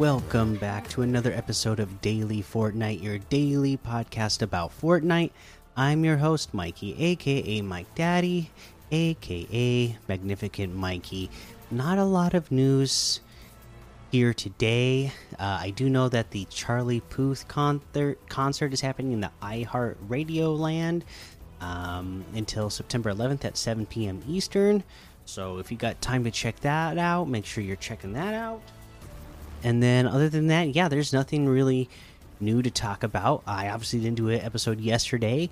Welcome back to another episode of Daily Fortnite, your daily podcast about Fortnite. I'm your host, Mikey, aka Mike Daddy, aka Magnificent Mikey. Not a lot of news here today. Uh, I do know that the Charlie Puth concert concert is happening in the iHeart Radio Land um, until September 11th at 7 p.m. Eastern. So if you got time to check that out, make sure you're checking that out. And then other than that, yeah, there's nothing really new to talk about. I obviously didn't do an episode yesterday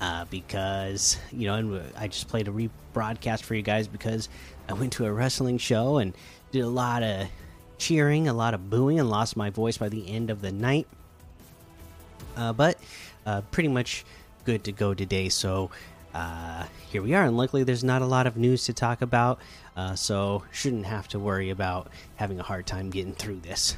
uh, because you know, and I just played a rebroadcast for you guys because I went to a wrestling show and did a lot of cheering, a lot of booing, and lost my voice by the end of the night. Uh, but uh, pretty much good to go today. So uh, here we are, and luckily there's not a lot of news to talk about, uh, so shouldn't have to worry about having a hard time getting through this.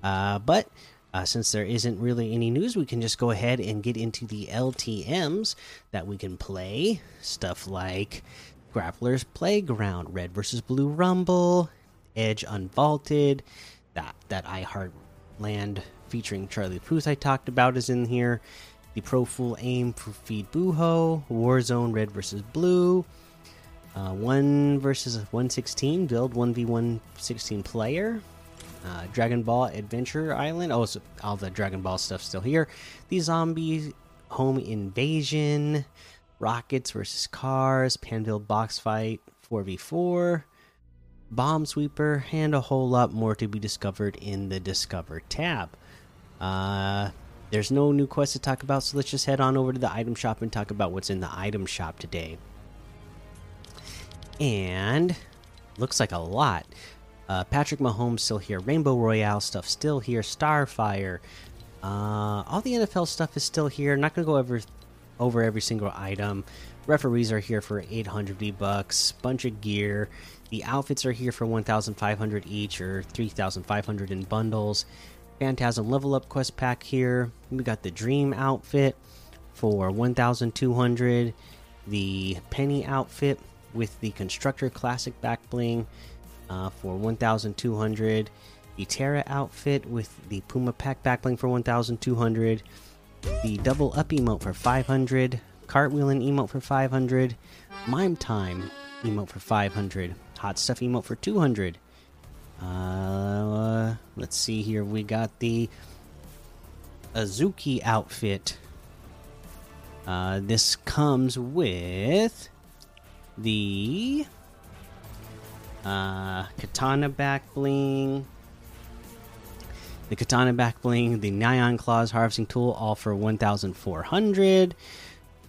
Uh, but uh, since there isn't really any news, we can just go ahead and get into the LTMs that we can play. Stuff like Grappler's Playground, Red versus Blue Rumble, Edge Unvaulted, that that I Heart Land featuring Charlie Puth I talked about is in here. The Pro Full Aim for Feed Buho, Warzone Red versus Blue, uh, 1 versus 116, build 1v116 player, uh, Dragon Ball Adventure Island. Oh, so all the Dragon Ball stuff still here. The Zombie Home Invasion, Rockets versus Cars, Pandvil Box Fight 4v4, Bomb Sweeper, and a whole lot more to be discovered in the Discover tab. Uh, there's no new quest to talk about, so let's just head on over to the item shop and talk about what's in the item shop today. And looks like a lot. Uh, Patrick Mahomes still here. Rainbow Royale stuff still here. Starfire. Uh, all the NFL stuff is still here. Not gonna go over over every single item. Referees are here for 800 V bucks. Bunch of gear. The outfits are here for 1,500 each or 3,500 in bundles. Phantasm level up quest pack here. We got the Dream outfit for 1,200. The Penny outfit with the Constructor Classic back bling uh, for 1,200. The Terra outfit with the Puma pack back bling for 1,200. The Double Up emote for 500. Cartwheeling emote for 500. Mime Time emote for 500. Hot Stuff emote for 200. Uh, let's see here. We got the Azuki outfit. Uh, this comes with the uh, katana back bling, the katana back bling, the Nyan Claws harvesting tool, all for 1,400.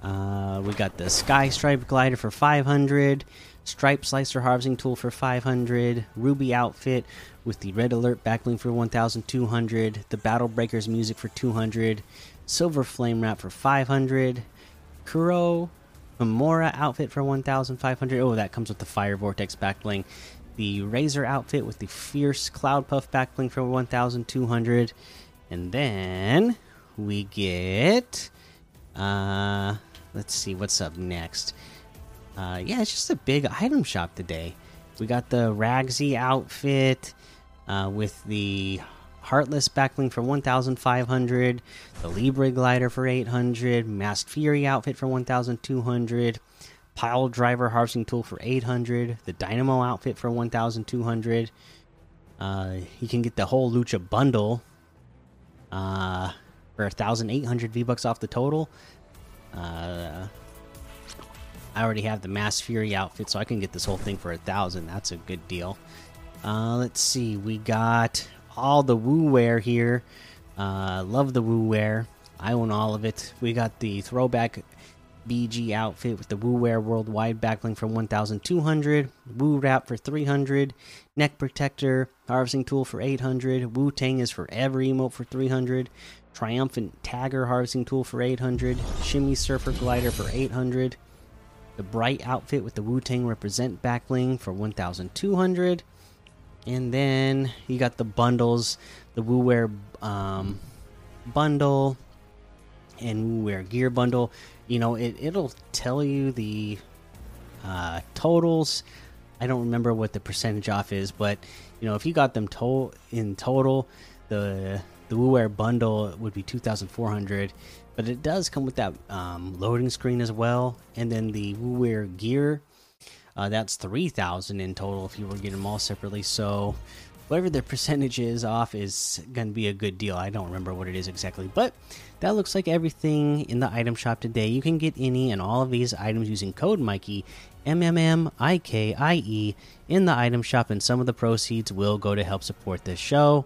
Uh, we got the Sky Stripe glider for 500. Stripe Slicer Harvesting Tool for 500, Ruby Outfit with the Red Alert Backbling for 1200, the Battle Breakers Music for 200, Silver Flame Wrap for 500, Kuro Memora Outfit for 1500. Oh, that comes with the Fire Vortex Backbling. The Razor Outfit with the Fierce Cloud Puff Backbling for 1200. And then we get. Uh, let's see what's up next uh, yeah, it's just a big item shop today. We got the Ragsy outfit uh, with the Heartless backbling for 1,500, the Libre glider for 800, Masked Fury outfit for 1,200, Pile Driver harvesting tool for 800, the Dynamo outfit for 1,200. Uh, you can get the whole Lucha bundle uh, for 1,800 V bucks off the total. Uh, I already have the Masked Fury outfit, so I can get this whole thing for a thousand. That's a good deal. Uh, let's see, we got all the Wu Wear here. Uh, love the Wu Wear. I own all of it. We got the throwback BG outfit with the Wu Wear worldwide backbling for 1,200. Wu Wrap for 300. Neck protector harvesting tool for 800. Wu Tang is for every emote for 300. Triumphant tagger harvesting tool for 800. Shimmy surfer glider for 800 the bright outfit with the Wu Tang represent backbling for 1,200. And then you got the bundles, the Wu Wear um, bundle and Wu Wear gear bundle. You know, it, it'll tell you the uh, totals. I don't remember what the percentage off is, but you know, if you got them to in total, the the Wu Wear bundle would be two thousand four hundred. But it does come with that um, loading screen as well, and then the Wu Wear gear. Uh, that's three thousand in total if you were getting them all separately. So whatever the percentage is off is going to be a good deal. I don't remember what it is exactly, but that looks like everything in the item shop today. You can get any and all of these items using code Mikey, M M M I K I E, in the item shop, and some of the proceeds will go to help support this show.